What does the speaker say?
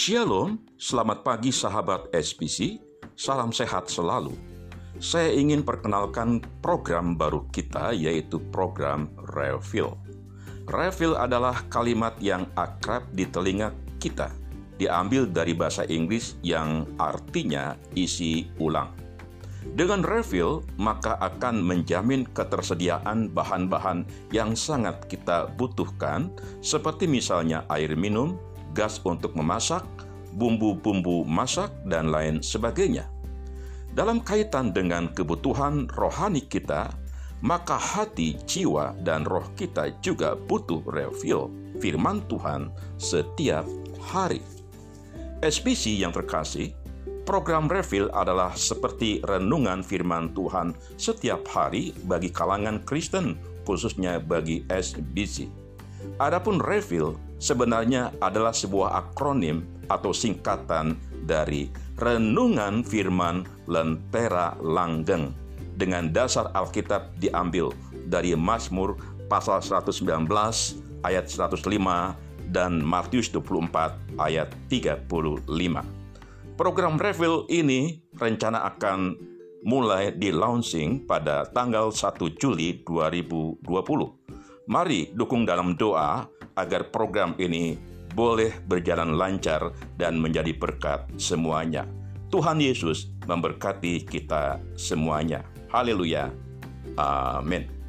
Shalom, selamat pagi sahabat SPC, salam sehat selalu. Saya ingin perkenalkan program baru kita yaitu program Refill. Refill adalah kalimat yang akrab di telinga kita, diambil dari bahasa Inggris yang artinya isi ulang. Dengan refill, maka akan menjamin ketersediaan bahan-bahan yang sangat kita butuhkan, seperti misalnya air minum, gas untuk memasak, bumbu-bumbu masak, dan lain sebagainya. Dalam kaitan dengan kebutuhan rohani kita, maka hati, jiwa, dan roh kita juga butuh refill firman Tuhan setiap hari. SPC yang terkasih, program refill adalah seperti renungan firman Tuhan setiap hari bagi kalangan Kristen, khususnya bagi SBC. Adapun refill sebenarnya adalah sebuah akronim atau singkatan dari Renungan Firman Lentera Langgeng dengan dasar Alkitab diambil dari Mazmur pasal 119 ayat 105 dan Matius 24 ayat 35. Program Refill ini rencana akan mulai di launching pada tanggal 1 Juli 2020. Mari dukung dalam doa agar program ini boleh berjalan lancar dan menjadi berkat semuanya. Tuhan Yesus memberkati kita semuanya. Haleluya. Amin.